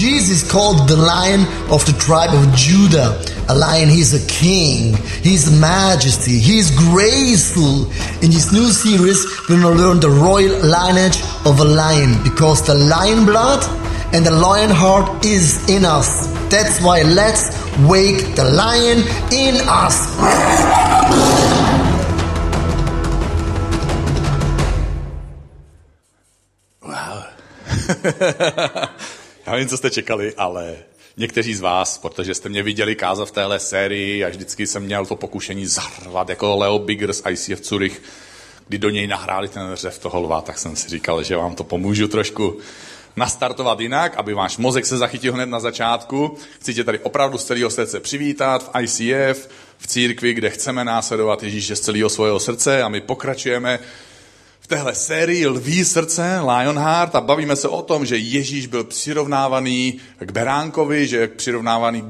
Jesus called the lion of the tribe of Judah. A lion, he's a king. He's majesty. He's graceful. In this new series, we're going to learn the royal lineage of a lion because the lion blood and the lion heart is in us. That's why let's wake the lion in us. Wow. Já vím, co jste čekali, ale někteří z vás, protože jste mě viděli kázat v téhle sérii a vždycky jsem měl to pokušení zarvat jako Leo Biggers ICF Zurich, kdy do něj nahráli ten řev toho lva, tak jsem si říkal, že vám to pomůžu trošku nastartovat jinak, aby váš mozek se zachytil hned na začátku. Chci tě tady opravdu z celého srdce přivítat v ICF, v církvi, kde chceme následovat Ježíše z celého svého srdce a my pokračujeme téhle sérii Lví srdce, Lionheart a bavíme se o tom, že Ježíš byl přirovnávaný k beránkovi, že je přirovnávaný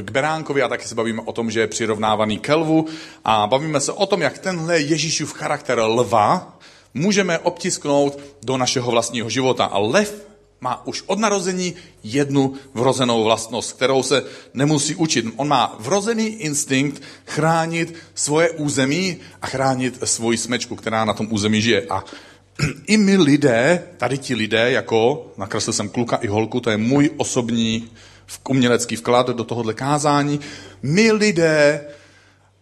k beránkovi a taky se bavíme o tom, že je přirovnávaný k lvu a bavíme se o tom, jak tenhle Ježíšův charakter lva můžeme obtisknout do našeho vlastního života. A lev má už od narození jednu vrozenou vlastnost, kterou se nemusí učit. On má vrozený instinkt chránit svoje území a chránit svoji smečku, která na tom území žije. A i my lidé, tady ti lidé, jako nakreslil jsem kluka i holku, to je můj osobní umělecký vklad do tohohle kázání, my lidé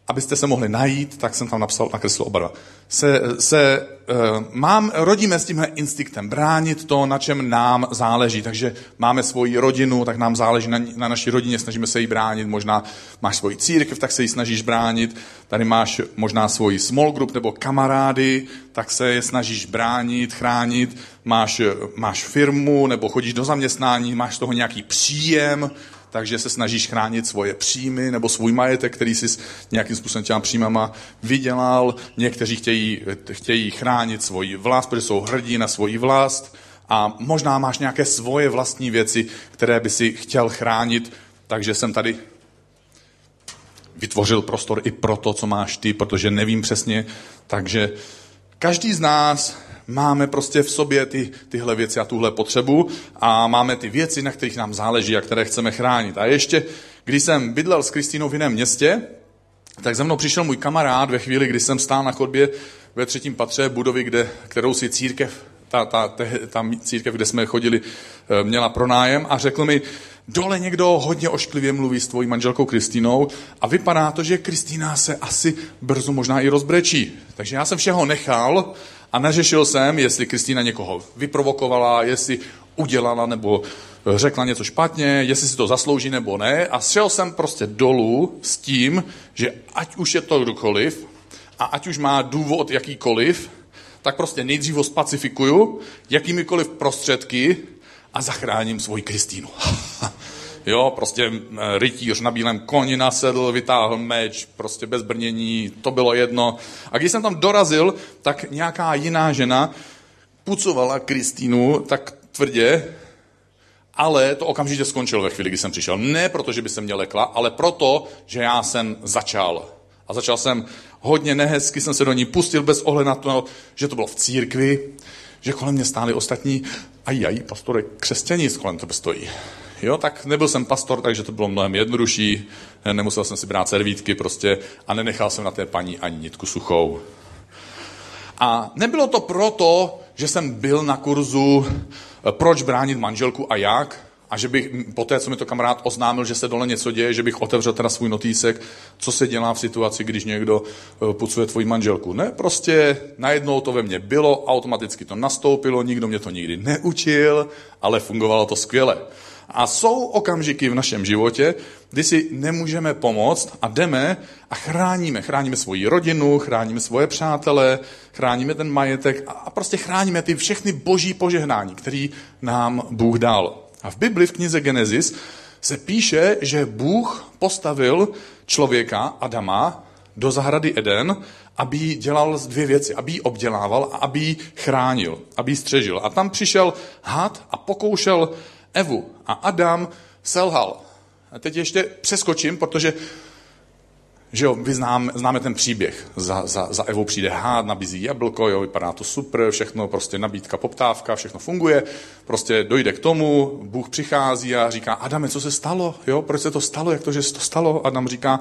abyste se mohli najít, tak jsem tam napsal, nakreslil oba dva. Se, se uh, mám, rodíme s tímhle instinktem bránit to, na čem nám záleží. Takže máme svoji rodinu, tak nám záleží na, na naší rodině, snažíme se jí bránit. Možná máš svoji církev, tak se ji snažíš bránit. Tady máš možná svoji small group nebo kamarády, tak se je snažíš bránit, chránit. Máš, máš firmu nebo chodíš do zaměstnání, máš toho nějaký příjem, takže se snažíš chránit svoje příjmy nebo svůj majetek, který jsi nějakým způsobem těma příjmama vydělal. Někteří chtějí, chtějí chránit svoji vlast, protože jsou hrdí na svoji vlast a možná máš nějaké svoje vlastní věci, které by si chtěl chránit, takže jsem tady vytvořil prostor i pro to, co máš ty, protože nevím přesně. Takže každý z nás máme prostě v sobě ty, tyhle věci a tuhle potřebu a máme ty věci, na kterých nám záleží a které chceme chránit. A ještě, když jsem bydlel s Kristýnou v jiném městě, tak za mnou přišel můj kamarád ve chvíli, kdy jsem stál na chodbě ve třetím patře budovy, kde, kterou si církev, ta, ta, ta, ta církev, kde jsme chodili, eh, měla pronájem a řekl mi, dole někdo hodně ošklivě mluví s tvojí manželkou Kristýnou a vypadá to, že Kristýna se asi brzo možná i rozbrečí. Takže já jsem všeho nechal a neřešil jsem, jestli Kristýna někoho vyprovokovala, jestli udělala nebo řekla něco špatně, jestli si to zaslouží nebo ne. A šel jsem prostě dolů s tím, že ať už je to kdokoliv a ať už má důvod jakýkoliv, tak prostě nejdřív ho spacifikuju jakýmikoliv prostředky a zachráním svoji Kristýnu. Jo, prostě rytíř na bílém koni nasedl, vytáhl meč, prostě bez brnění, to bylo jedno. A když jsem tam dorazil, tak nějaká jiná žena pucovala Kristýnu tak tvrdě, ale to okamžitě skončilo ve chvíli, kdy jsem přišel. Ne proto, že by se mě lekla, ale proto, že já jsem začal. A začal jsem hodně nehezky, jsem se do ní pustil bez ohledu na to, že to bylo v církvi, že kolem mě stáli ostatní, aj, aj, pastore, křesťaní kolem tebe stojí. Jo, tak nebyl jsem pastor, takže to bylo mnohem jednodušší, nemusel jsem si brát servítky prostě a nenechal jsem na té paní ani nitku suchou. A nebylo to proto, že jsem byl na kurzu eh, proč bránit manželku a jak, a že bych po té, co mi to kamarád oznámil, že se dole něco děje, že bych otevřel teda svůj notýsek, co se dělá v situaci, když někdo eh, pucuje tvoji manželku. Ne, prostě najednou to ve mně bylo, automaticky to nastoupilo, nikdo mě to nikdy neučil, ale fungovalo to skvěle. A jsou okamžiky v našem životě, kdy si nemůžeme pomoct a jdeme a chráníme. Chráníme svoji rodinu, chráníme svoje přátele, chráníme ten majetek a prostě chráníme ty všechny boží požehnání, který nám Bůh dal. A v Bibli, v knize Genesis, se píše, že Bůh postavil člověka, Adama, do zahrady Eden, aby dělal dvě věci, aby ji obdělával a aby ji chránil, aby ji střežil. A tam přišel had a pokoušel Evu a Adam selhal. A teď ještě přeskočím, protože že jo, vy znám, známe ten příběh. Za, za, za Evou přijde hád, nabízí jablko, jo, vypadá to super, všechno, prostě nabídka, poptávka, všechno funguje. Prostě dojde k tomu, Bůh přichází a říká, Adame, co se stalo? Jo, proč se to stalo? Jak to, že se to stalo? Adam říká,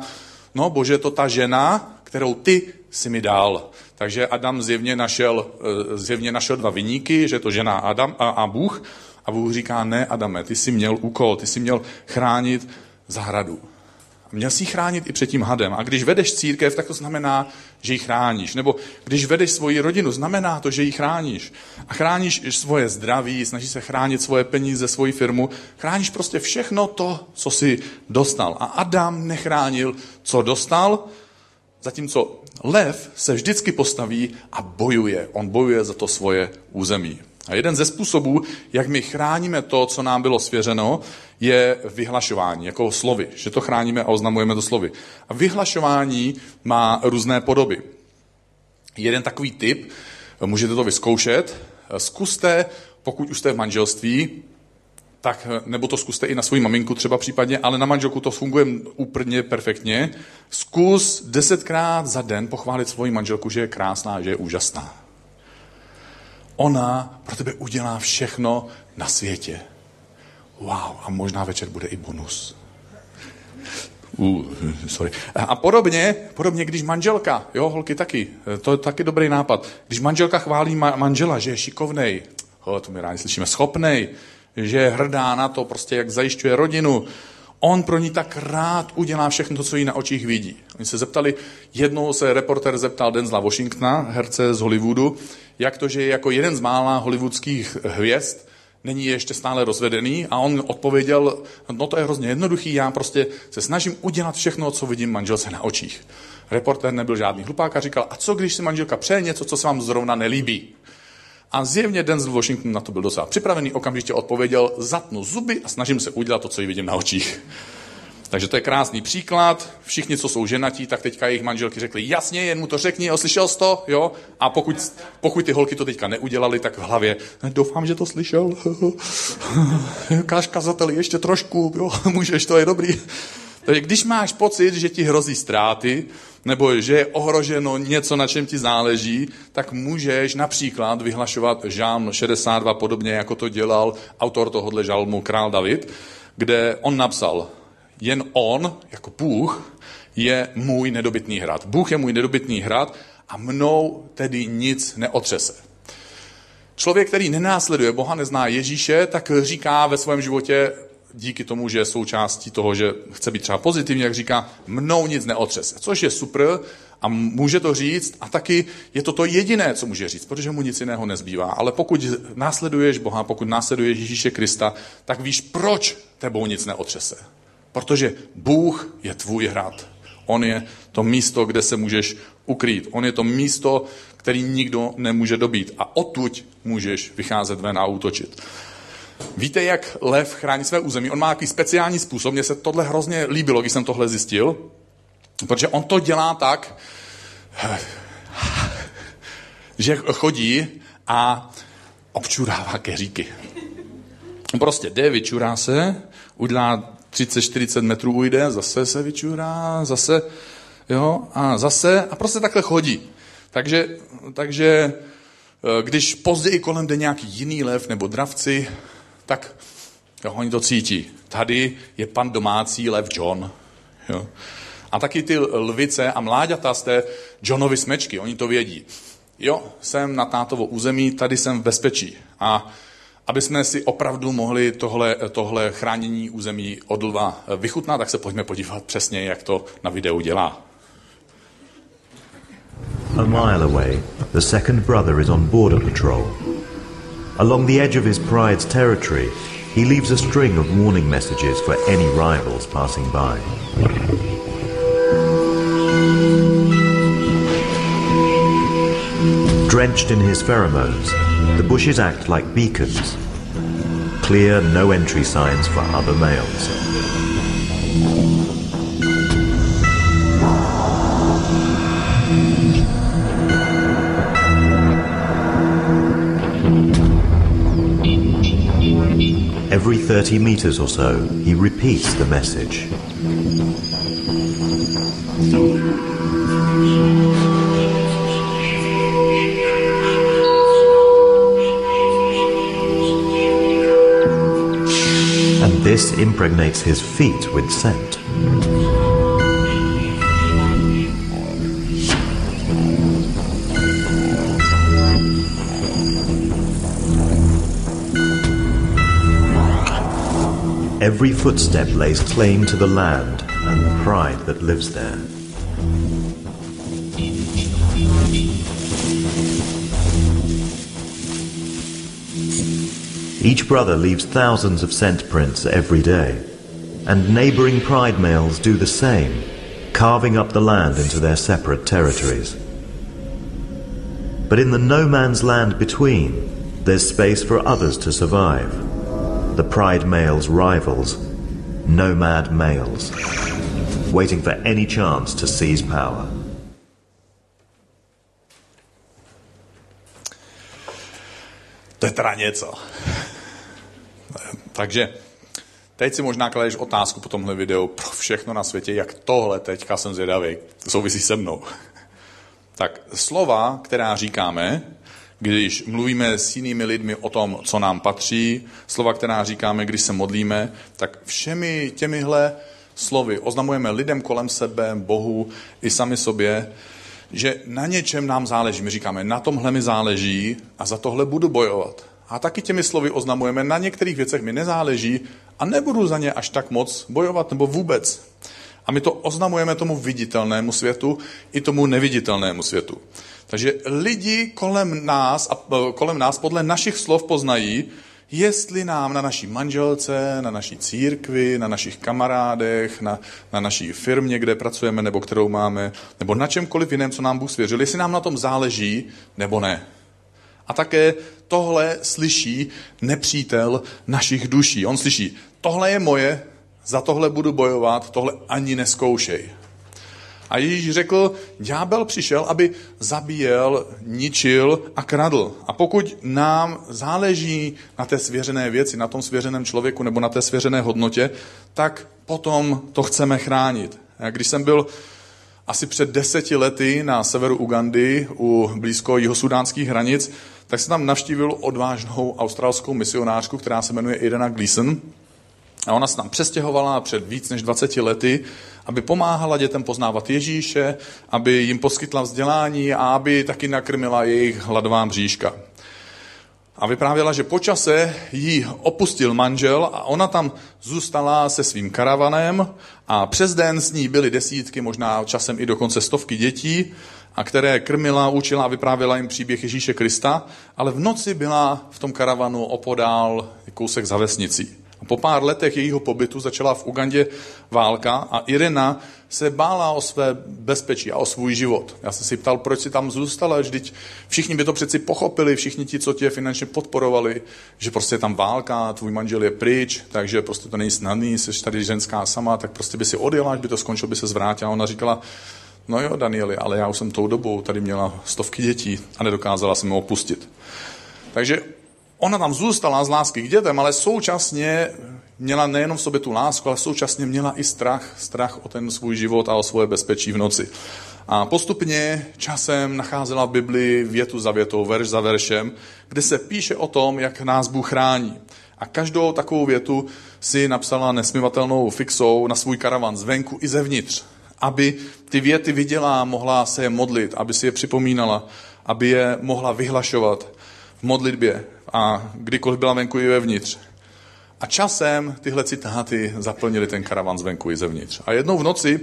no bože, to ta žena, kterou ty si mi dal. Takže Adam zjevně našel, eh, zjevně našel dva vyníky, že to žena Adam a, a Bůh. A Bůh říká, ne Adame, ty jsi měl úkol, ty jsi měl chránit zahradu. Měl si ji chránit i před tím hadem. A když vedeš církev, tak to znamená, že ji chráníš. Nebo když vedeš svoji rodinu, znamená to, že ji chráníš. A chráníš svoje zdraví, snažíš se chránit svoje peníze, svoji firmu. Chráníš prostě všechno to, co si dostal. A Adam nechránil, co dostal, zatímco lev se vždycky postaví a bojuje. On bojuje za to svoje území. A jeden ze způsobů, jak my chráníme to, co nám bylo svěřeno, je vyhlašování, jako slovy, že to chráníme a oznamujeme to slovy. A vyhlašování má různé podoby. Jeden takový tip, můžete to vyzkoušet, zkuste, pokud už jste v manželství, tak, nebo to zkuste i na svoji maminku třeba případně, ale na manželku to funguje úplně perfektně. Zkus desetkrát za den pochválit svoji manželku, že je krásná, že je úžasná. Ona pro tebe udělá všechno na světě. Wow, a možná večer bude i bonus. Uh, sorry. A podobně, podobně, když manželka, jo, holky taky, to je taky dobrý nápad. Když manželka chválí ma- manžela, že je šikovnej, oh, to my rádi slyšíme, schopnej, že je hrdá na to, prostě jak zajišťuje rodinu, on pro ní tak rád udělá všechno to, co jí na očích vidí. Oni se zeptali, jednou se reporter zeptal Denzla Washingtona, herce z Hollywoodu, jak to, že je jako jeden z mála hollywoodských hvězd, není ještě stále rozvedený a on odpověděl, no to je hrozně jednoduchý, já prostě se snažím udělat všechno, co vidím manželce na očích. Reporter nebyl žádný hlupák a říkal, a co když si manželka přeje něco, co se vám zrovna nelíbí? A zjevně Denzel Washington na to byl docela připravený, okamžitě odpověděl, zatnu zuby a snažím se udělat to, co ji vidím na očích. Takže to je krásný příklad. Všichni, co jsou ženatí, tak teďka jejich manželky řekli, jasně, jen mu to řekni, jo, slyšel jsi to, jo? A pokud, pokud ty holky to teďka neudělali, tak v hlavě, doufám, že to slyšel. Káž kazateli, ještě trošku, jo, můžeš, to je dobrý. Takže když máš pocit, že ti hrozí ztráty, nebo že je ohroženo něco, na čem ti záleží, tak můžeš například vyhlašovat žálm 62, podobně jako to dělal autor tohohle žalmu Král David, kde on napsal, jen on, jako Bůh, je můj nedobytný hrad. Bůh je můj nedobytný hrad a mnou tedy nic neotřese. Člověk, který nenásleduje Boha, nezná Ježíše, tak říká ve svém životě, díky tomu, že je součástí toho, že chce být třeba pozitivní, jak říká, mnou nic neotřese. Což je super a může to říct a taky je to to jediné, co může říct, protože mu nic jiného nezbývá. Ale pokud následuješ Boha, pokud následuješ Ježíše Krista, tak víš, proč tebou nic neotřese. Protože Bůh je tvůj hrad. On je to místo, kde se můžeš ukrýt. On je to místo, který nikdo nemůže dobít. A odtud můžeš vycházet ven a útočit. Víte, jak lev chrání své území? On má takový speciální způsob. Mně se tohle hrozně líbilo, když jsem tohle zjistil. Protože on to dělá tak, že chodí a občurává keříky. Prostě jde, vyčurá se, udělá 30-40 metrů ujde, zase se vyčurá, zase, jo, a zase, a prostě takhle chodí. Takže, takže eh, když později kolem jde nějaký jiný lev nebo dravci, tak jo, oni to cítí. Tady je pan domácí lev John. Jo. A taky ty lvice a mláďata z té Johnovy smečky, oni to vědí. Jo, jsem na tátovo území, tady jsem v bezpečí. A aby jsme si opravdu mohli tohle, tohle chránění území od lva vychutnat, tak se pojďme podívat přesně, jak to na videu dělá. A mile away, the second brother is on border patrol. Along the edge of his pride's territory, he leaves a string of warning messages for any rivals passing by. Drenched in his pheromones, the bushes act like beacons. Clear no entry signs for other males. Every 30 meters or so, he repeats the message. Impregnates his feet with scent. Every footstep lays claim to the land and the pride that lives there. Each brother leaves thousands of scent prints every day, and neighboring pride males do the same, carving up the land into their separate territories. But in the no man's land between, there's space for others to survive. The pride males' rivals, nomad males, waiting for any chance to seize power. To je teda něco. Takže teď si možná kladeš otázku po tomhle videu pro všechno na světě, jak tohle teďka jsem zvědavý, souvisí se mnou. Tak slova, která říkáme, když mluvíme s jinými lidmi o tom, co nám patří, slova, která říkáme, když se modlíme, tak všemi těmihle slovy oznamujeme lidem kolem sebe, Bohu i sami sobě, že na něčem nám záleží. My říkáme, na tomhle mi záleží a za tohle budu bojovat. A taky těmi slovy oznamujeme, na některých věcech mi nezáleží a nebudu za ně až tak moc bojovat nebo vůbec. A my to oznamujeme tomu viditelnému světu i tomu neviditelnému světu. Takže lidi kolem nás, a kolem nás podle našich slov poznají, jestli nám na naší manželce, na naší církvi, na našich kamarádech, na, na naší firmě, kde pracujeme nebo kterou máme, nebo na čemkoliv jiném, co nám Bůh svěřil, jestli nám na tom záleží nebo ne. A také tohle slyší nepřítel našich duší. On slyší, tohle je moje, za tohle budu bojovat, tohle ani neskoušej. A Ježíš řekl, ďábel přišel, aby zabíjel, ničil a kradl. A pokud nám záleží na té svěřené věci, na tom svěřeném člověku nebo na té svěřené hodnotě, tak potom to chceme chránit. A když jsem byl asi před deseti lety na severu Ugandy, u blízko jihosudánských hranic, tak jsem tam navštívil odvážnou australskou misionářku, která se jmenuje Irena Gleason. A ona se tam přestěhovala před víc než 20 lety, aby pomáhala dětem poznávat Ježíše, aby jim poskytla vzdělání a aby taky nakrmila jejich hladová bříška. A vyprávěla, že po čase jí opustil manžel a ona tam zůstala se svým karavanem a přes den s ní byly desítky, možná časem i dokonce stovky dětí, a které krmila, učila a vyprávěla jim příběh Ježíše Krista, ale v noci byla v tom karavanu opodál kousek za vesnicí. A po pár letech jejího pobytu začala v Ugandě válka a Irena se bála o své bezpečí a o svůj život. Já jsem si ptal, proč si tam zůstala, vždyť všichni by to přeci pochopili, všichni ti, co tě finančně podporovali, že prostě je tam válka, tvůj manžel je pryč, takže prostě to není snadný, jsi tady ženská sama, tak prostě by si odjela, až by to skončilo, by se zvrátila. Ona říkala, no jo, Danieli, ale já už jsem tou dobou tady měla stovky dětí a nedokázala jsem ho opustit. Takže ona tam zůstala z lásky k dětem, ale současně měla nejenom v sobě tu lásku, ale současně měla i strach, strach o ten svůj život a o svoje bezpečí v noci. A postupně časem nacházela v Biblii větu za větou, verš za veršem, kde se píše o tom, jak nás Bůh chrání. A každou takovou větu si napsala nesmivatelnou fixou na svůj karavan zvenku i zevnitř, aby ty věty viděla, mohla se je modlit, aby si je připomínala, aby je mohla vyhlašovat v modlitbě a kdykoliv byla venku i vevnitř. A časem tyhle citáty zaplnili ten karavan zvenku i zevnitř. A jednou v noci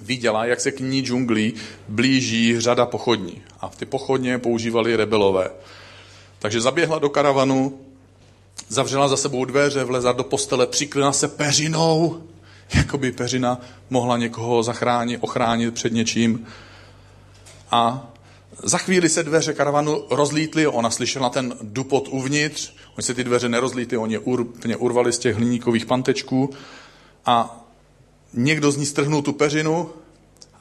viděla, jak se k ní džunglí blíží řada pochodní. A v ty pochodně používali rebelové. Takže zaběhla do karavanu, zavřela za sebou dveře, vlezla do postele, přiklina se peřinou, jako by peřina mohla někoho zachránit, ochránit před něčím. A za chvíli se dveře karavanu rozlítly, ona slyšela ten dupot uvnitř, oni se ty dveře nerozlítly, oni je úplně urvali z těch hliníkových pantečků a někdo z ní strhnul tu peřinu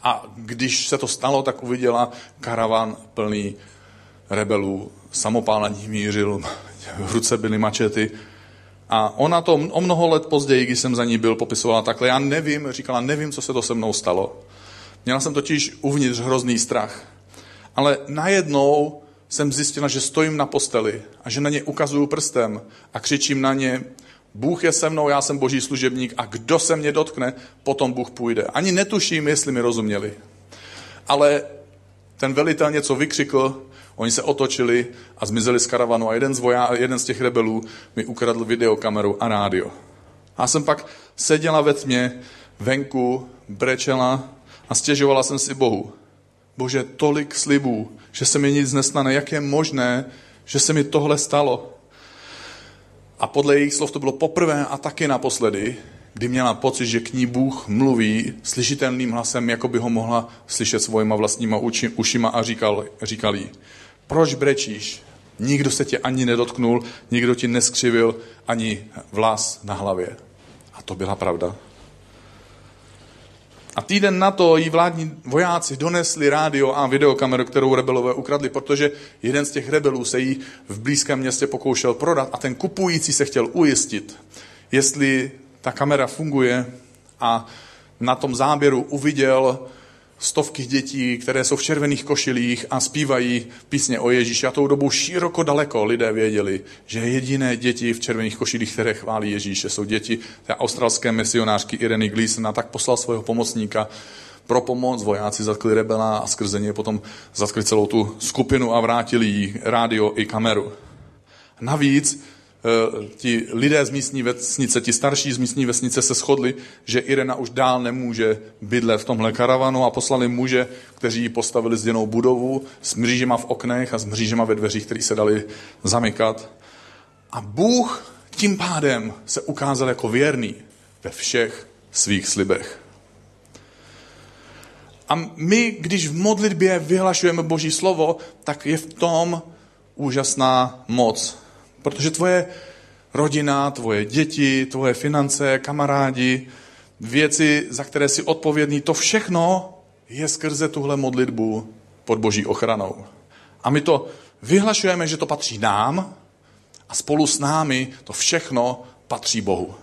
a když se to stalo, tak uviděla karavan plný rebelů, samopál na nich mířil, v ruce byly mačety a ona to o mnoho let později, když jsem za ní byl, popisovala takhle, já nevím, říkala, nevím, co se to se mnou stalo. Měla jsem totiž uvnitř hrozný strach ale najednou jsem zjistila, že stojím na posteli a že na ně ukazuju prstem a křičím na ně, Bůh je se mnou, já jsem boží služebník a kdo se mě dotkne, potom Bůh půjde. Ani netuším, jestli mi rozuměli. Ale ten velitel něco vykřikl, oni se otočili a zmizeli z karavanu a jeden z, voja, jeden z těch rebelů mi ukradl videokameru a rádio. A jsem pak seděla ve tmě, venku, brečela a stěžovala jsem si Bohu. Bože, tolik slibů, že se mi nic nestane. Jak je možné, že se mi tohle stalo? A podle jejich slov to bylo poprvé a taky naposledy, kdy měla pocit, že k ní Bůh mluví slyšitelným hlasem, jako by ho mohla slyšet svojima vlastníma uči, ušima a říkal, říkal jí, proč brečíš? Nikdo se tě ani nedotknul, nikdo ti neskřivil ani vlas na hlavě. A to byla pravda. A týden na to jí vládní vojáci donesli rádio a videokameru, kterou rebelové ukradli, protože jeden z těch rebelů se jí v blízkém městě pokoušel prodat a ten kupující se chtěl ujistit, jestli ta kamera funguje a na tom záběru uviděl stovky dětí, které jsou v červených košilích a zpívají písně o Ježíši. A tou dobou široko daleko lidé věděli, že jediné děti v červených košilích, které chválí Ježíše, jsou děti té australské misionářky Ireny Gleason a tak poslal svého pomocníka pro pomoc. Vojáci zatkli rebela a skrze ně potom zatkli celou tu skupinu a vrátili jí rádio i kameru. Navíc ti lidé z místní vesnice, ti starší z místní vesnice se shodli, že Irena už dál nemůže bydlet v tomhle karavanu a poslali muže, kteří ji postavili zděnou budovu s mřížema v oknech a s mřížema ve dveřích, které se dali zamykat. A Bůh tím pádem se ukázal jako věrný ve všech svých slibech. A my, když v modlitbě vyhlašujeme Boží slovo, tak je v tom úžasná moc Protože tvoje rodina, tvoje děti, tvoje finance, kamarádi, věci, za které jsi odpovědný, to všechno je skrze tuhle modlitbu pod boží ochranou. A my to vyhlašujeme, že to patří nám a spolu s námi to všechno patří Bohu.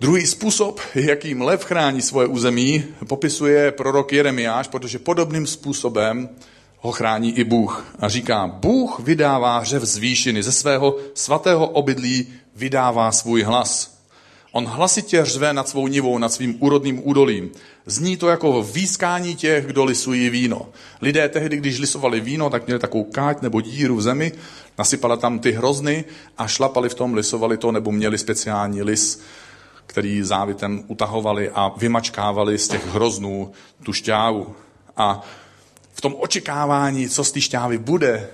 Druhý způsob, jakým lev chrání svoje území, popisuje prorok Jeremiáš, protože podobným způsobem ho chrání i Bůh. A říká, Bůh vydává hřev z výšiny, ze svého svatého obydlí vydává svůj hlas. On hlasitě řve nad svou nivou, nad svým úrodným údolím. Zní to jako výskání těch, kdo lisují víno. Lidé tehdy, když lisovali víno, tak měli takovou káť nebo díru v zemi, nasypali tam ty hrozny a šlapali v tom, lisovali to, nebo měli speciální lis, který závitem utahovali a vymačkávali z těch hroznů tu šťávu. A v tom očekávání, co z té šťávy bude.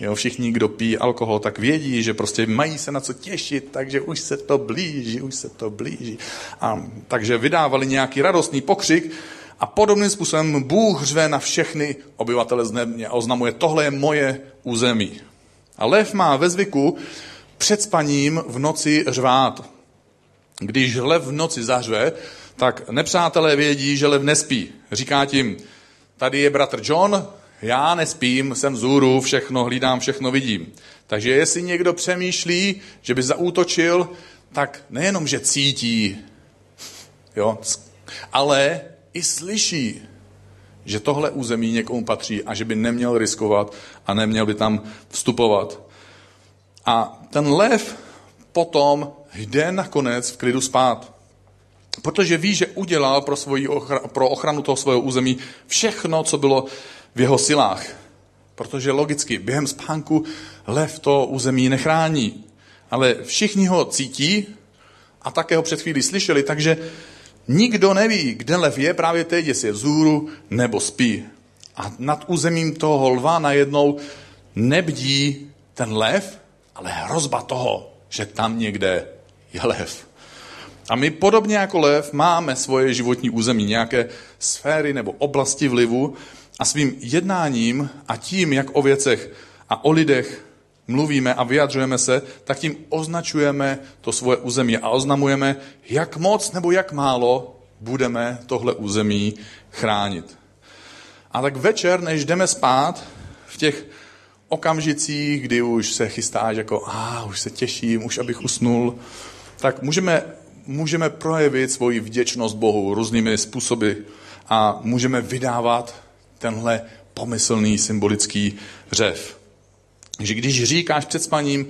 Jo, všichni, kdo pijí alkohol, tak vědí, že prostě mají se na co těšit, takže už se to blíží, už se to blíží. A, takže vydávali nějaký radostný pokřik a podobným způsobem Bůh řve na všechny obyvatele země a oznamuje, tohle je moje území. A lev má ve zvyku před spaním v noci řvát. Když lev v noci zařve, tak nepřátelé vědí, že lev nespí. Říká tím, tady je bratr John, já nespím, jsem vzhůru, všechno hlídám, všechno vidím. Takže jestli někdo přemýšlí, že by zaútočil, tak nejenom, že cítí, jo, ale i slyší, že tohle území někomu patří a že by neměl riskovat a neměl by tam vstupovat. A ten lev potom jde nakonec v klidu spát. Protože ví, že udělal pro, svoji ochra- pro ochranu toho svého území všechno, co bylo v jeho silách. Protože logicky během spánku lev to území nechrání. Ale všichni ho cítí a také ho před chvílí slyšeli, takže nikdo neví, kde lev je právě teď, jestli je vzhůru nebo spí. A nad územím toho lva najednou nebdí ten lev, ale hrozba toho, že tam někde je lev. A my podobně jako lev máme svoje životní území, nějaké sféry nebo oblasti vlivu a svým jednáním a tím, jak o věcech a o lidech mluvíme a vyjadřujeme se, tak tím označujeme to svoje území a oznamujeme, jak moc nebo jak málo budeme tohle území chránit. A tak večer, než jdeme spát, v těch okamžicích, kdy už se chystáš jako, a ah, už se těším, už abych usnul, tak můžeme můžeme projevit svoji vděčnost Bohu různými způsoby a můžeme vydávat tenhle pomyslný symbolický řev. Že když říkáš před spaním,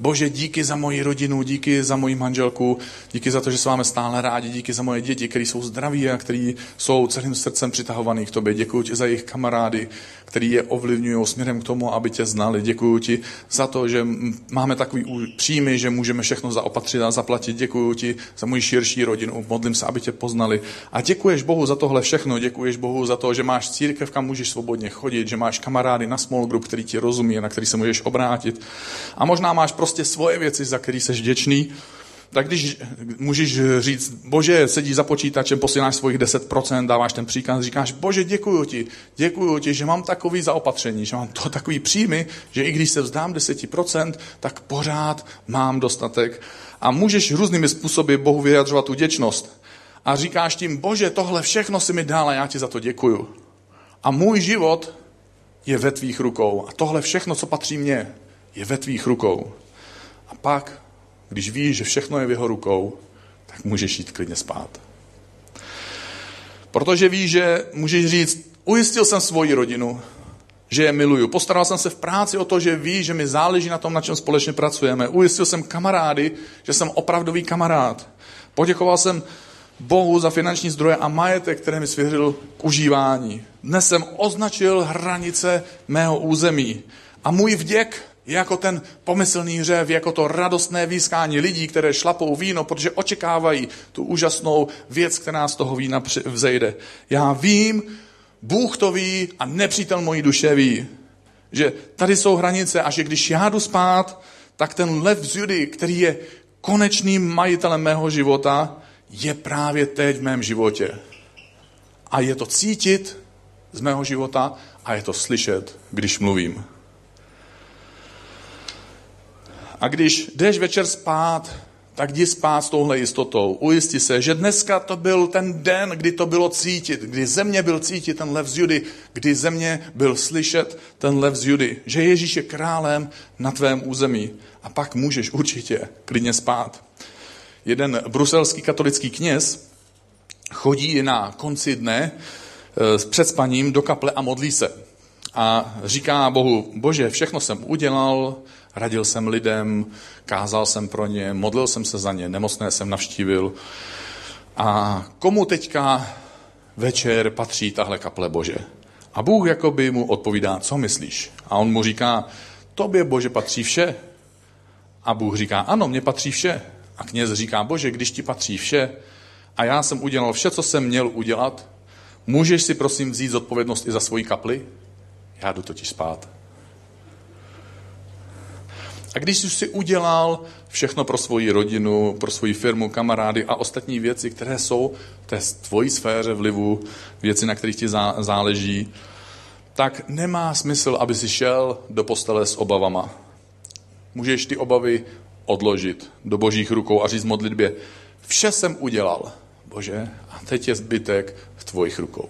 Bože, díky za moji rodinu, díky za moji manželku, díky za to, že se máme stále rádi, díky za moje děti, které jsou zdraví a který jsou celým srdcem přitahovaný k tobě. Děkuji ti za jejich kamarády, který je ovlivňují směrem k tomu, aby tě znali. Děkuji ti za to, že máme takový příjmy, že můžeme všechno zaopatřit a zaplatit. Děkuji ti za moji širší rodinu. Modlím se, aby tě poznali. A děkuješ Bohu za tohle všechno. Děkuješ Bohu za to, že máš církev, kam můžeš svobodně chodit, že máš kamarády na small group, který ti rozumí na který se můžeš obrátit. A možná máš prostě svoje věci, za který jsi vděčný tak když můžeš říct, bože, sedíš za počítačem, posíláš svojich 10%, dáváš ten příkaz, říkáš, bože, děkuji ti, děkuji ti, že mám takový zaopatření, že mám to takový příjmy, že i když se vzdám 10%, tak pořád mám dostatek. A můžeš různými způsoby Bohu vyjadřovat tu děčnost. A říkáš tím, bože, tohle všechno si mi dal a já ti za to děkuju. A můj život je ve tvých rukou. A tohle všechno, co patří mně, je ve tvých rukou. A pak když víš, že všechno je v jeho rukou, tak můžeš jít klidně spát. Protože víš, že můžeš říct, ujistil jsem svoji rodinu, že je miluju. Postaral jsem se v práci o to, že ví, že mi záleží na tom, na čem společně pracujeme. Ujistil jsem kamarády, že jsem opravdový kamarád. Poděkoval jsem Bohu za finanční zdroje a majetek, které mi svěřil k užívání. Dnes jsem označil hranice mého území. A můj vděk jako ten pomyslný hřev, jako to radostné výskání lidí, které šlapou víno, protože očekávají tu úžasnou věc, která z toho vína vzejde. Já vím, Bůh to ví a nepřítel mojí duše ví, že tady jsou hranice a že když já jdu spát, tak ten lev z Judy, který je konečným majitelem mého života, je právě teď v mém životě. A je to cítit z mého života a je to slyšet, když mluvím. A když jdeš večer spát, tak jdi spát s touhle jistotou. Ujisti se, že dneska to byl ten den, kdy to bylo cítit, kdy země byl cítit ten lev z Judy, kdy země byl slyšet ten lev z Judy, že Ježíš je králem na tvém území. A pak můžeš určitě klidně spát. Jeden bruselský katolický kněz chodí na konci dne eh, s předspaním do kaple a modlí se. A říká Bohu, bože, všechno jsem udělal, radil jsem lidem, kázal jsem pro ně, modlil jsem se za ně, nemocné jsem navštívil. A komu teďka večer patří tahle kaple Bože? A Bůh jakoby mu odpovídá, co myslíš? A on mu říká, tobě Bože patří vše. A Bůh říká, ano, mně patří vše. A kněz říká, Bože, když ti patří vše a já jsem udělal vše, co jsem měl udělat, můžeš si prosím vzít zodpovědnost i za svoji kapli? Já jdu totiž spát. A když jsi si udělal všechno pro svoji rodinu, pro svoji firmu, kamarády a ostatní věci, které jsou v té tvojí sféře vlivu, věci, na kterých ti záleží, tak nemá smysl, aby si šel do postele s obavama. Můžeš ty obavy odložit do božích rukou a říct modlitbě, vše jsem udělal, Bože, a teď je zbytek v tvojich rukou.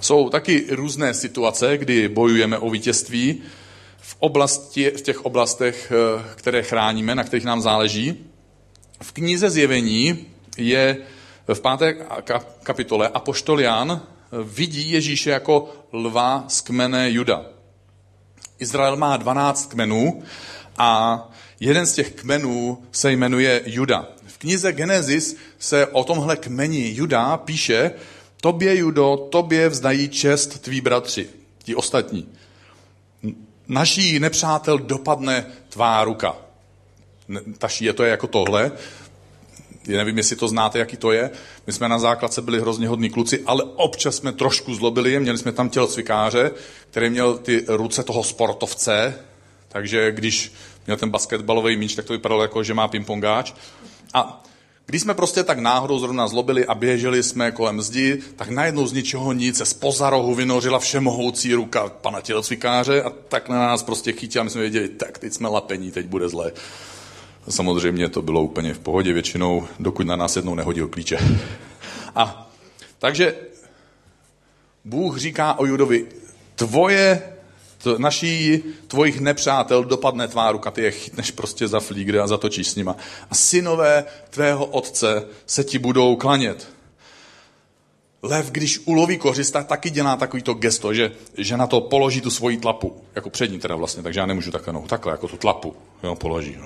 Jsou taky různé situace, kdy bojujeme o vítězství, oblasti, v těch oblastech, eh, které chráníme, na kterých nám záleží. V knize Zjevení je v páté kapitole Apoštol Jan vidí Ježíše jako lva z kmene Juda. Izrael má 12 kmenů a jeden z těch kmenů se jmenuje Juda. V knize Genesis se o tomhle kmeni Juda píše, tobě Judo, tobě vzdají čest tví bratři, ti ostatní naší nepřátel dopadne tvá ruka. Taší je to je jako tohle. Já nevím, jestli to znáte, jaký to je. My jsme na základce byli hrozně hodní kluci, ale občas jsme trošku zlobili je. Měli jsme tam tělocvikáře, který měl ty ruce toho sportovce, takže když měl ten basketbalový míč, tak to vypadalo jako, že má pingpongáč. A když jsme prostě tak náhodou zrovna zlobili a běželi jsme kolem zdi, tak najednou z ničeho nic se spoza rohu vynořila všemohoucí ruka pana tělocvikáře a tak na nás prostě chytila. My jsme věděli, tak teď jsme lapení, teď bude zlé. Samozřejmě to bylo úplně v pohodě většinou, dokud na nás jednou nehodil klíče. A takže Bůh říká o Judovi, tvoje naší, tvojich nepřátel dopadne tvá ruka, ty je chytneš prostě za flígry a zatočíš s nima. A synové tvého otce se ti budou klanět. lev, když uloví kořist, tak taky dělá takový to gesto, že, že na to položí tu svoji tlapu. Jako přední teda vlastně, takže já nemůžu takhle, no, takhle jako tu tlapu jo, položí.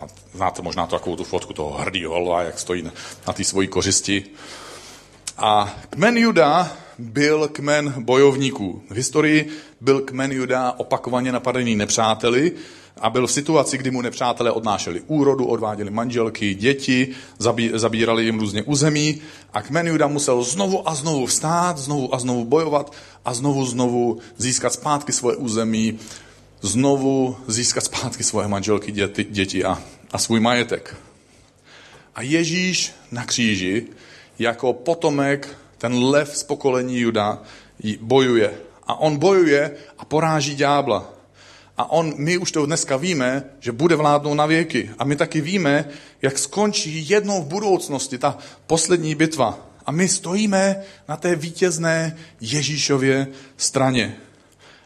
A znáte možná to, takovou tu fotku toho hrdýho lva, jak stojí na, na té svojí kořisti. A kmen Juda byl kmen bojovníků. V historii byl kmen Juda opakovaně napadený nepřáteli a byl v situaci, kdy mu nepřátelé odnášeli úrodu, odváděli manželky, děti, zabí, zabírali jim různě území a kmen Juda musel znovu a znovu vstát, znovu a znovu bojovat a znovu znovu získat zpátky svoje území, znovu získat zpátky svoje manželky, děti, děti a, a svůj majetek. A Ježíš na kříži jako potomek, ten lev z pokolení Juda, bojuje. A on bojuje a poráží ďábla. A on, my už to dneska víme, že bude vládnout na věky. A my taky víme, jak skončí jednou v budoucnosti ta poslední bitva. A my stojíme na té vítězné Ježíšově straně.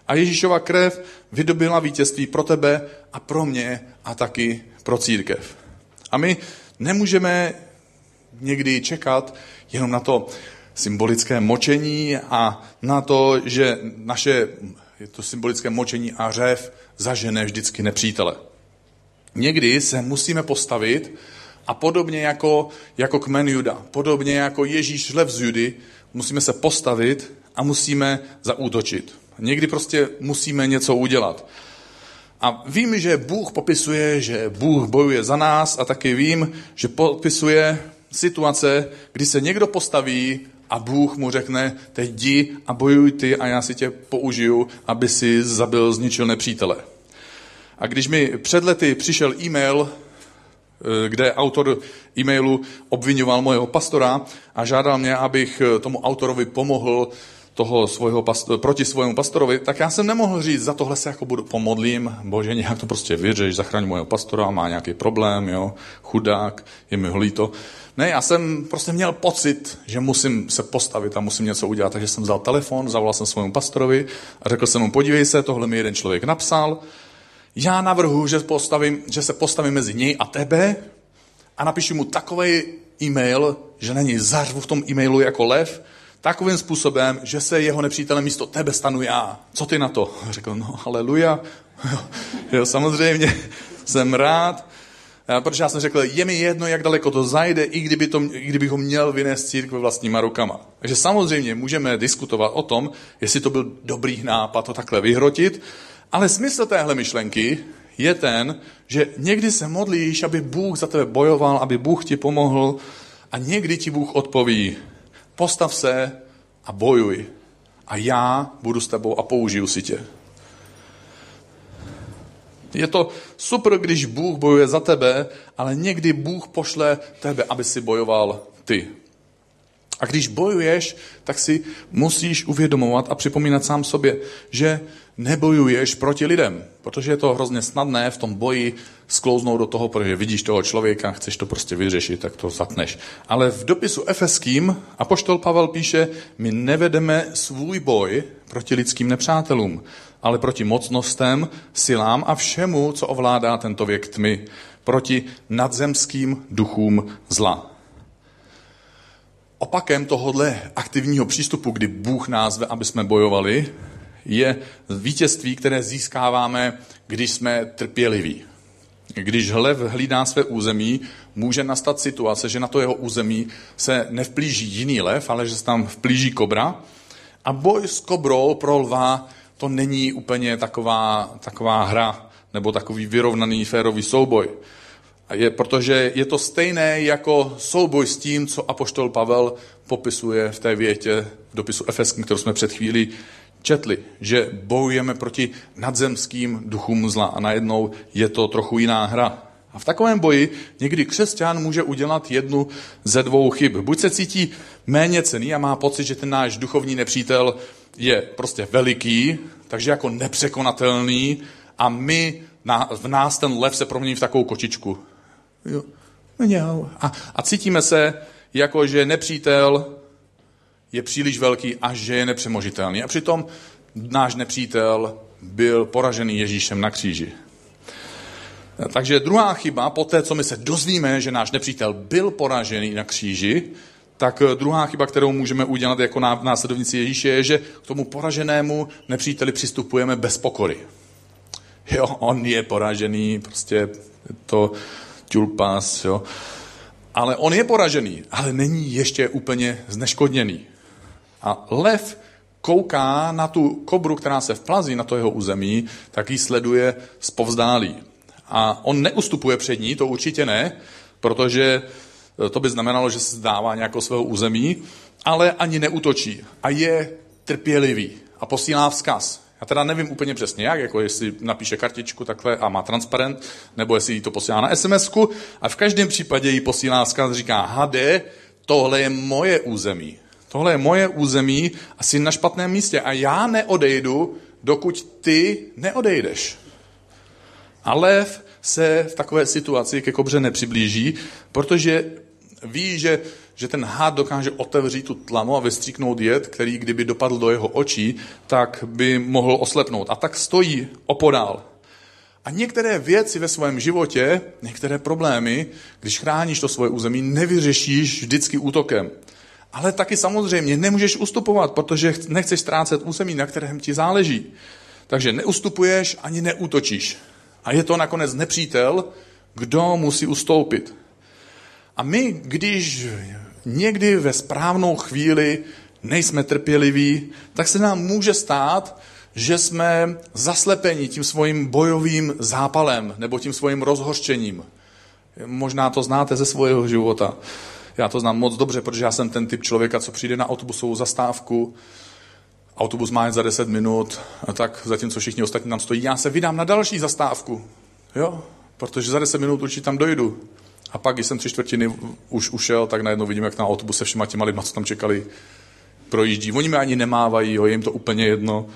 A Ježíšova krev vydobila vítězství pro tebe a pro mě a taky pro církev. A my nemůžeme někdy čekat jenom na to symbolické močení a na to, že naše je to symbolické močení a řev zažene vždycky nepřítele. Někdy se musíme postavit a podobně jako, jako kmen Juda, podobně jako Ježíš lev z Judy, musíme se postavit a musíme zaútočit. Někdy prostě musíme něco udělat. A vím, že Bůh popisuje, že Bůh bojuje za nás a taky vím, že popisuje situace, kdy se někdo postaví a Bůh mu řekne, teď jdi a bojuj ty a já si tě použiju, aby si zabil, zničil nepřítele. A když mi před lety přišel e-mail, eh, kde autor e-mailu obvinoval mojeho pastora a žádal mě, abych eh, tomu autorovi pomohl toho svojho pastor, proti svému pastorovi, tak já jsem nemohl říct, za tohle se jako budu pomodlím, bože, nějak to prostě vyřeš, zachraň mojeho pastora, má nějaký problém, jo, chudák, je mi líto. Ne, já jsem prostě měl pocit, že musím se postavit a musím něco udělat, takže jsem vzal telefon, zavolal jsem svému pastorovi a řekl jsem mu, podívej se, tohle mi jeden člověk napsal, já navrhu, že, postavím, že se postavím mezi něj a tebe a napíšu mu takový e-mail, že něj zařvu v tom e-mailu jako lev, takovým způsobem, že se jeho nepřítelem místo tebe stanu já. Co ty na to? Řekl, no, haleluja. jo, samozřejmě, jsem rád. Protože já jsem řekl, je mi jedno, jak daleko to zajde, i, kdyby to, i kdybych ho měl vynést církve vlastníma rukama. Takže samozřejmě můžeme diskutovat o tom, jestli to byl dobrý nápad to takhle vyhrotit, ale smysl téhle myšlenky je ten, že někdy se modlíš, aby Bůh za tebe bojoval, aby Bůh ti pomohl a někdy ti Bůh odpoví, postav se a bojuj a já budu s tebou a použiju si tě. Je to super, když Bůh bojuje za tebe, ale někdy Bůh pošle tebe, aby si bojoval ty. A když bojuješ, tak si musíš uvědomovat a připomínat sám sobě, že nebojuješ proti lidem, protože je to hrozně snadné v tom boji sklouznout do toho, protože vidíš toho člověka, chceš to prostě vyřešit, tak to zatneš. Ale v dopisu efeským apoštol Pavel píše, my nevedeme svůj boj proti lidským nepřátelům, ale proti mocnostem, silám a všemu, co ovládá tento věk tmy, proti nadzemským duchům zla. Opakem tohohle aktivního přístupu, kdy Bůh nás ve, aby jsme bojovali, je vítězství, které získáváme, když jsme trpěliví. Když hlev hlídá své území, může nastat situace, že na to jeho území se nevplíží jiný lev, ale že se tam vplíží kobra. A boj s kobrou pro lva to není úplně taková, taková hra nebo takový vyrovnaný férový souboj. Je, protože je to stejné jako souboj s tím, co apoštol Pavel popisuje v té větě v dopisu Efeským, kterou jsme před chvílí četli, že bojujeme proti nadzemským duchům zla a najednou je to trochu jiná hra. A v takovém boji někdy křesťan může udělat jednu ze dvou chyb. Buď se cítí méně cený a má pocit, že ten náš duchovní nepřítel je prostě veliký, takže jako nepřekonatelný a my, v nás ten lev se promění v takovou kočičku. Jo. A, a cítíme se, jako že nepřítel je příliš velký a že je nepřemožitelný. A přitom náš nepřítel byl poražený Ježíšem na kříži. Takže druhá chyba, po té, co my se dozvíme, že náš nepřítel byl poražený na kříži, tak eh, druhá chyba, kterou můžeme udělat jako následovníci Ježíše, je, že k tomu poraženému nepříteli přistupujeme bez pokory. Jo, on je poražený, prostě to tulpas, jo. Ale on je poražený, ale není ještě úplně zneškodněný. A lev kouká na tu kobru, která se vplazí na to jeho území, tak ji sleduje povzdálí. A on neustupuje před ní, to určitě ne, protože eh, to by znamenalo, že se zdává nějakou svého území, ale ani neutočí. A je trpělivý a posílá vzkaz. Teda nevím úplně přesně jak, jako jestli napíše kartičku takhle a má transparent, nebo jestli jí to posílá na sms a v každém případě jí posílá vzkaz, říká, hade, tohle je moje území. Tohle je moje území a jsi na špatném místě a já neodejdu, dokud ty neodejdeš. A lev se v takové situaci ke kobře nepřiblíží, protože ví, že, že ten hád dokáže otevřít tu tlamu a vystříknout jed, který kdyby dopadl do jeho očí, tak by mohl oslepnout. A tak stojí opodál. A některé věci ve svém životě, některé problémy, když chráníš to svoje území, nevyřešíš vždycky útokem. Ale taky samozřejmě nemůžeš ustupovat, protože nechceš ztrácet území, na kterém ti záleží. Takže neustupuješ ani neútočíš. A je to nakonec nepřítel, kdo musí ustoupit. A my, když někdy ve správnou chvíli nejsme trpěliví, tak se nám může stát, že jsme zaslepeni tím svým bojovým zápalem nebo tím svým rozhořčením. Možná to znáte ze svého života. Já to znám moc dobře, protože já jsem ten typ člověka, co přijde na autobusovou zastávku, autobus má jen za 10 minut, a tak zatímco všichni ostatní tam stojí, já se vydám na další zastávku. Jo? Protože za 10 minut určitě tam dojdu. A pak, když jsem tři čtvrtiny už ušel, tak najednou vidím, jak na autobuse všema těma lidma, co tam čekali, projíždí. Oni mi ani nemávají, jo, je jim to úplně jedno.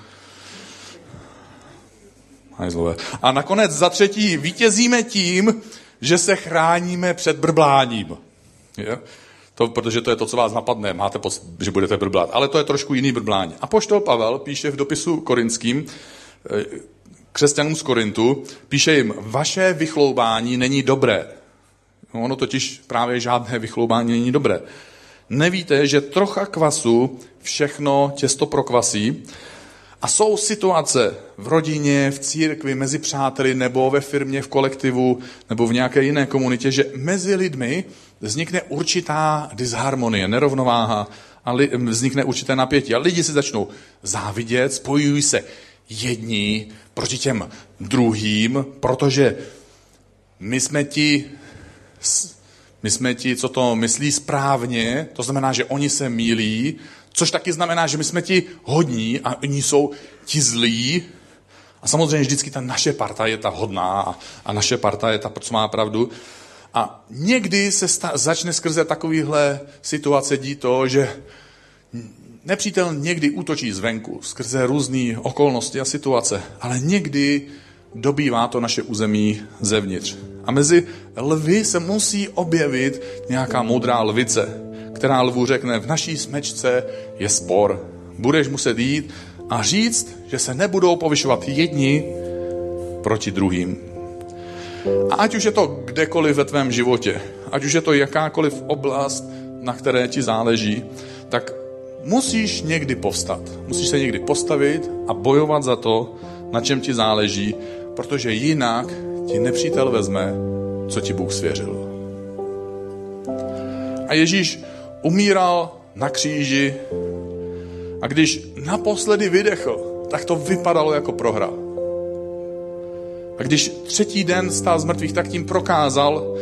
A nakonec za třetí vítězíme tím, že se chráníme před brbláním. Je? To, protože to je to, co vás napadne. Máte pocit, že budete brblat. Ale to je trošku jiný brblání. A poštol Pavel píše v dopisu korinským, eh, křesťanům z Korintu, píše jim, vaše vychloubání není dobré. No, ono totiž právě žádné vychloubání není dobré. Nevíte, že trocha kvasu všechno těsto prokvasí a jsou situace v rodině, v církvi, mezi přáteli nebo ve firmě, v kolektivu nebo v nějaké jiné komunitě, že mezi lidmi vznikne určitá disharmonie, nerovnováha a li, vznikne určité napětí. A lidi si začnou závidět, spojují se jedni proti těm druhým, protože my jsme ti, my jsme ti, co to myslí správně, to znamená, že oni se mílí, což taky znamená, že my jsme ti hodní a oni jsou ti zlí. A samozřejmě vždycky ta naše parta je ta hodná a, naše parta je ta, co má pravdu. A někdy se sta- začne skrze takovýhle situace dít to, že nepřítel někdy útočí zvenku, skrze různé okolnosti a situace, ale někdy dobývá to naše území zevnitř. A mezi lvy se musí objevit nějaká moudrá lvice, která lvu řekne, v naší smečce je spor. Budeš muset jít a říct, že se nebudou povyšovat jedni proti druhým. A ať už je to kdekoliv ve tvém životě, ať už je to jakákoliv oblast, na které ti záleží, tak musíš někdy povstat. Musíš se někdy postavit a bojovat za to, na čem ti záleží, protože jinak ti nepřítel vezme, co ti Bůh svěřil. A Ježíš umíral na kříži a když naposledy vydechl, tak to vypadalo jako prohra. A když třetí den stál z mrtvých, tak tím prokázal,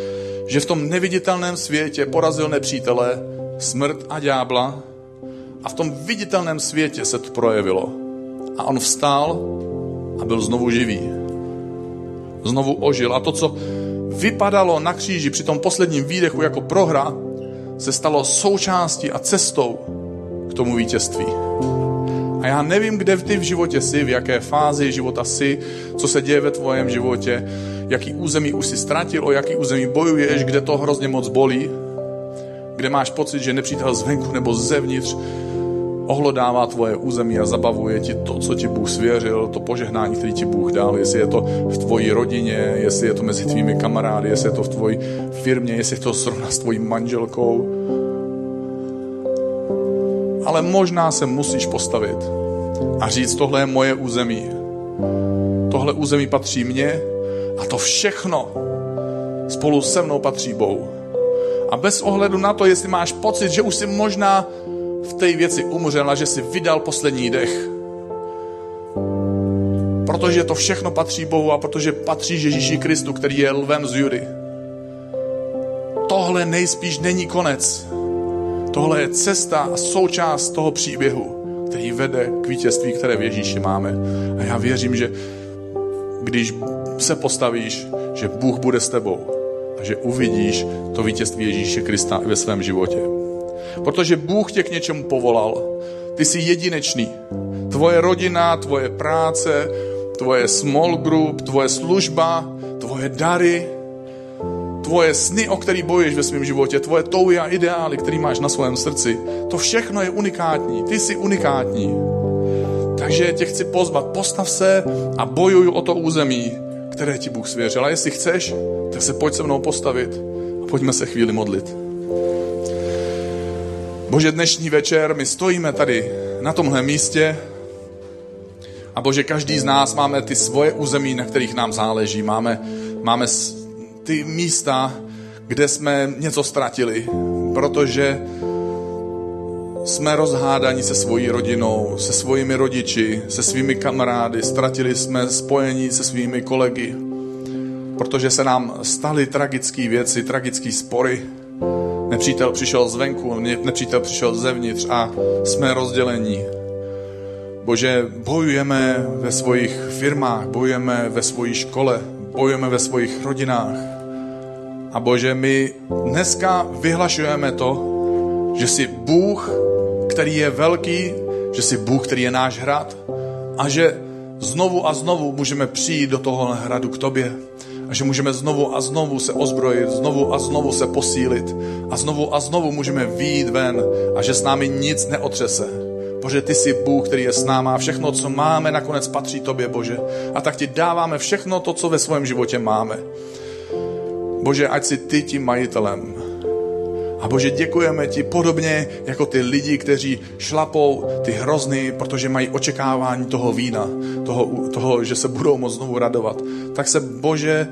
že v tom neviditelném světě porazil nepřítele, smrt a ďábla a v tom viditelném světě se to projevilo. A on vstál a byl znovu živý. Znovu ožil. A to, co vypadalo na kříži při tom posledním výdechu jako prohra, se stalo součástí a cestou k tomu vítězství. A já nevím, kde ty v životě jsi, v jaké fázi života jsi, co se děje ve tvojem životě, jaký území už si ztratil, o jaký území bojuješ, kde to hrozně moc bolí, kde máš pocit, že nepřítel zvenku nebo zevnitř ohlodává tvoje území a zabavuje ti to, co ti Bůh svěřil, to požehnání, který ti Bůh dal, jestli je to v tvoji rodině, jestli je to mezi tvými kamarády, jestli je to v tvoji firmě, jestli je to srovna s tvojí manželkou. ale možná se musíš postavit a říct, tohle je moje území. Tohle území patří mně a to všechno spolu se mnou patří Bohu. A bez ohledu na to, jestli máš pocit, že už si možná v té věci umřel a že si vydal poslední dech, protože to všechno patří Bohu a protože patří Ježíši Kristu, který je lvem z Judy. Tohle nejspíš není konec. Tohle je cesta a součást toho příběhu, který vede k vítězství, které v Ježíši máme. A já věřím, že když se postavíš, že Bůh bude s tebou a že uvidíš to vítězství Ježíše Krista ve svém životě. Protože Bůh tě k něčemu povolal. Ty jsi jedinečný. Tvoje rodina, tvoje práce, tvoje small group, tvoje služba, tvoje dary, tvoje sny, o který bojuješ ve svém životě, tvoje touhy a ideály, který máš na svém srdci, to všechno je unikátní. Ty jsi unikátní. Takže tě chci pozvat, postav se a bojuj o to území, které ti Bůh svěřil. A jestli chceš, tak se pojď se mnou postavit a pojďme se chvíli modlit. Bože, dnešní večer my stojíme tady na tomhle místě a Bože, každý z nás máme ty svoje území, na kterých nám záleží. Máme, máme ty místa, kde jsme něco ztratili, protože jsme rozhádaní se svojí rodinou, se svými rodiči, se svými kamarády, ztratili jsme spojení se svými kolegy, protože se nám staly tragické věci, tragické spory. Nepřítel přišel zvenku, nepřítel přišel zevnitř a jsme rozdělení. Bože, bojujeme ve svých firmách, bojujeme ve svojí škole, bojujeme ve svých rodinách. A Bože, my dneska vyhlašujeme to, že jsi Bůh, který je velký, že jsi Bůh, který je náš hrad a že znovu a znovu můžeme přijít do toho hradu k tobě a že můžeme znovu a znovu se ozbrojit, znovu a znovu se posílit a znovu a znovu můžeme výjít ven a že s námi nic neotřese Bože, ty jsi Bůh, který je s náma a všechno, co máme, nakonec patří tobě, Bože. A tak ti dáváme všechno to, co ve svém životě máme. Bože, ať si ty tím majitelem. A Bože, děkujeme ti podobně jako ty lidi, kteří šlapou ty hrozny, protože mají očekávání toho vína, toho, toho že se budou moc znovu radovat. Tak se, Bože,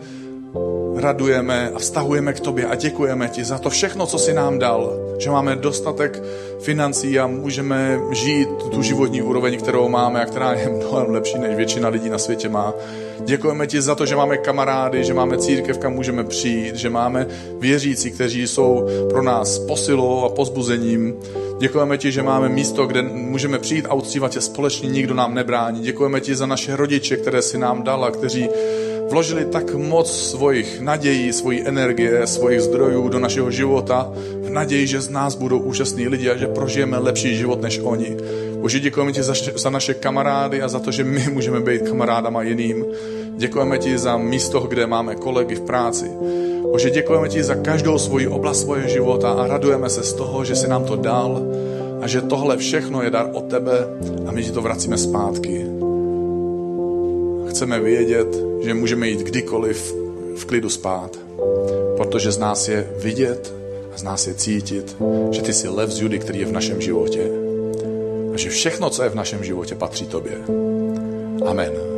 radujeme a vztahujeme k tobě a děkujeme ti za to všechno, co jsi nám dal. Že máme dostatek financí a můžeme žít tu životní úroveň, kterou máme a která je mnohem lepší, než většina lidí na světě má. Děkujeme ti za to, že máme kamarády, že máme církev, kam můžeme přijít, že máme věřící, kteří jsou pro nás posilou a pozbuzením. Děkujeme ti, že máme místo, kde můžeme přijít a uctívat tě společně, nikdo nám nebrání. Děkujeme ti za naše rodiče, které si nám dala, kteří vložili tak moc svojich nadějí, svojí energie, svojich zdrojů do našeho života v naději, že z nás budou úžasní lidi a že prožijeme lepší život než oni. Bože, děkujeme ti za, za naše kamarády a za to, že my můžeme být kamarádama jiným. Děkujeme ti za místo, kde máme kolegy v práci. Bože, děkujeme ti za každou svoji oblast svého života a radujeme se z toho, že jsi nám to dal a že tohle všechno je dar od tebe a my ti to vracíme zpátky. Chceme vědět, že můžeme jít kdykoliv v klidu spát, protože z nás je vidět a z nás je cítit, že ty jsi lev z Judy, který je v našem životě. A že všechno, co je v našem životě, patří tobě. Amen.